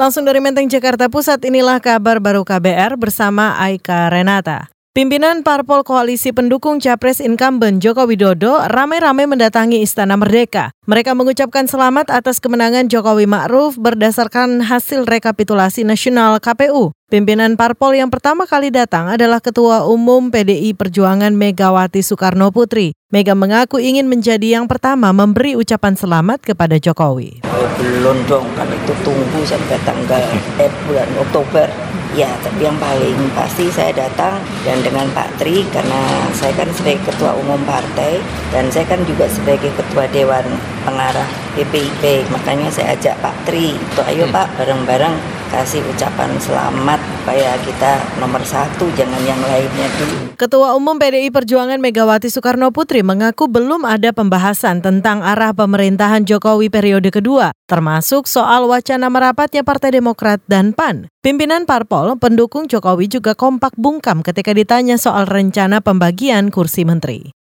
Langsung dari Menteng Jakarta Pusat inilah kabar baru KBR bersama Aika Renata. Pimpinan parpol koalisi pendukung capres incumbent Joko Widodo ramai-ramai mendatangi Istana Merdeka. Mereka mengucapkan selamat atas kemenangan Jokowi Ma'ruf berdasarkan hasil rekapitulasi nasional KPU. Pimpinan parpol yang pertama kali datang adalah Ketua Umum PDI Perjuangan Megawati Soekarno Putri. Mega mengaku ingin menjadi yang pertama memberi ucapan selamat kepada Jokowi. Belum dong, kan itu tunggu sampai tanggal eh, bulan Oktober Ya, tapi yang paling pasti saya datang dan dengan Pak Tri karena saya kan sebagai ketua umum partai dan saya kan juga sebagai ketua dewan pengarah BPIP. Makanya saya ajak Pak Tri, tuh ayo hmm. Pak bareng-bareng kasih ucapan selamat supaya kita nomor satu, jangan yang lainnya dulu. Ketua Umum PDI Perjuangan Megawati Soekarno Putri mengaku belum ada pembahasan tentang arah pemerintahan Jokowi periode kedua, termasuk soal wacana merapatnya Partai Demokrat dan PAN. Pimpinan parpol pendukung Jokowi juga kompak bungkam ketika ditanya soal rencana pembagian kursi menteri.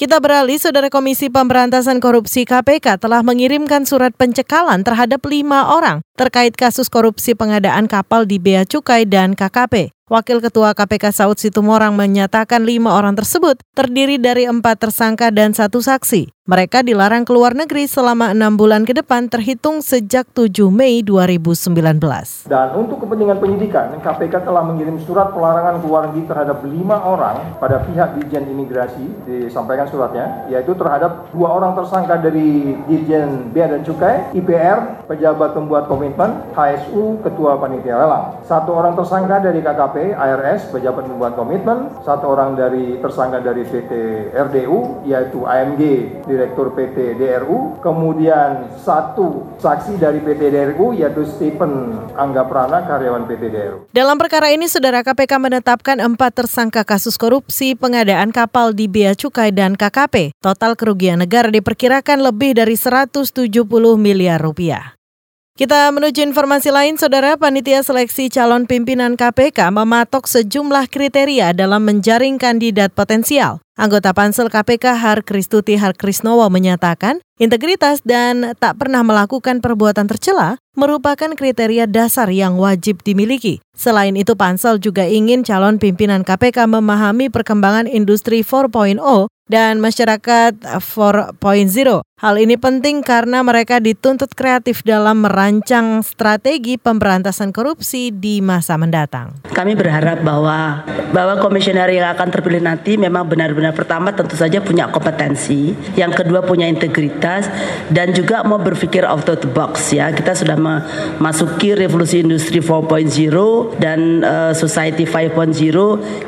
Kita beralih, Saudara Komisi Pemberantasan Korupsi KPK telah mengirimkan surat pencekalan terhadap lima orang terkait kasus korupsi pengadaan kapal di Bea Cukai dan KKP. Wakil Ketua KPK Saud Situmorang menyatakan lima orang tersebut terdiri dari empat tersangka dan satu saksi. Mereka dilarang keluar negeri selama enam bulan ke depan terhitung sejak 7 Mei 2019. Dan untuk kepentingan penyidikan, KPK telah mengirim surat pelarangan keluar negeri terhadap lima orang pada pihak Dirjen Imigrasi, disampaikan suratnya, yaitu terhadap dua orang tersangka dari Dirjen Bea dan Cukai, IPR, pejabat pembuat komitmen, HSU, Ketua Panitia Lelang. Satu orang tersangka dari KKP, ARS, pejabat pembuat komitmen, satu orang dari tersangka dari PT RDU, yaitu AMG, Direktur PT DRU, kemudian satu saksi dari PT DRU, yaitu Stephen Angga Prana, karyawan PT DRU. Dalam perkara ini, Saudara KPK menetapkan empat tersangka kasus korupsi pengadaan kapal di Bea Cukai dan KKP. Total kerugian negara diperkirakan lebih dari 170 miliar rupiah. Kita menuju informasi lain, Saudara Panitia Seleksi Calon Pimpinan KPK mematok sejumlah kriteria dalam menjaring kandidat potensial. Anggota Pansel KPK Har Kristuti Har Krisnowo menyatakan, integritas dan tak pernah melakukan perbuatan tercela merupakan kriteria dasar yang wajib dimiliki. Selain itu, Pansel juga ingin calon pimpinan KPK memahami perkembangan industri 4.0 dan masyarakat 4.0. Hal ini penting karena mereka dituntut kreatif dalam merancang strategi pemberantasan korupsi di masa mendatang. Kami berharap bahwa bahwa komisioner yang akan terpilih nanti memang benar-benar pertama tentu saja punya kompetensi, yang kedua punya integritas dan juga mau berpikir out of the box ya. Kita sudah memasuki revolusi industri 4.0 dan uh, society 5.0.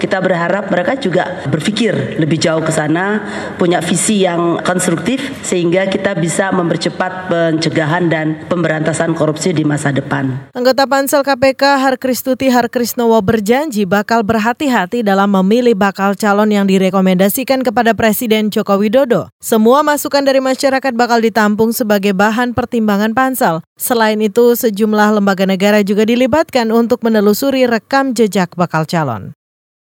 Kita berharap mereka juga berpikir lebih jauh ke sana punya visi yang konstruktif sehingga kita bisa mempercepat pencegahan dan pemberantasan korupsi di masa depan. Anggota Pansel KPK Har Kristuti Har Krisnowo berjanji bakal berhati-hati dalam memilih bakal calon yang direkomendasikan kepada Presiden Joko Widodo. Semua masukan dari masyarakat bakal ditampung sebagai bahan pertimbangan Pansel. Selain itu, sejumlah lembaga negara juga dilibatkan untuk menelusuri rekam jejak bakal calon.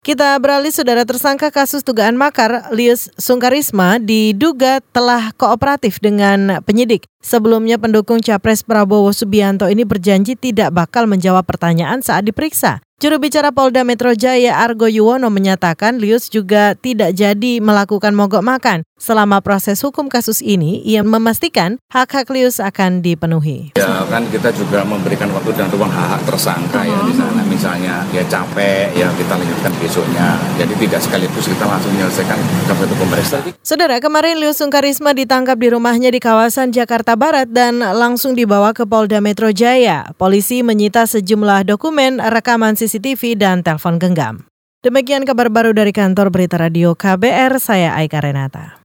Kita beralih saudara tersangka kasus dugaan makar Lius Sungkarisma diduga telah kooperatif dengan penyidik. Sebelumnya pendukung Capres Prabowo Subianto ini berjanji tidak bakal menjawab pertanyaan saat diperiksa. Juru bicara Polda Metro Jaya Argo Yuwono menyatakan Lius juga tidak jadi melakukan mogok makan. Selama proses hukum kasus ini, ia memastikan hak-hak Lius akan dipenuhi. Ya kan kita juga memberikan waktu dan ruang hak-hak tersangka ya di sana. Misalnya ya capek ya kita lanjutkan besoknya. Jadi tidak sekaligus kita langsung menyelesaikan satu pemeriksaan. Saudara, kemarin Lius Sungkarisma ditangkap di rumahnya di kawasan Jakarta Barat dan langsung dibawa ke Polda Metro Jaya. Polisi menyita sejumlah dokumen, rekaman CCTV, dan telepon genggam. Demikian kabar baru dari kantor Berita Radio KBR, saya Aika Renata.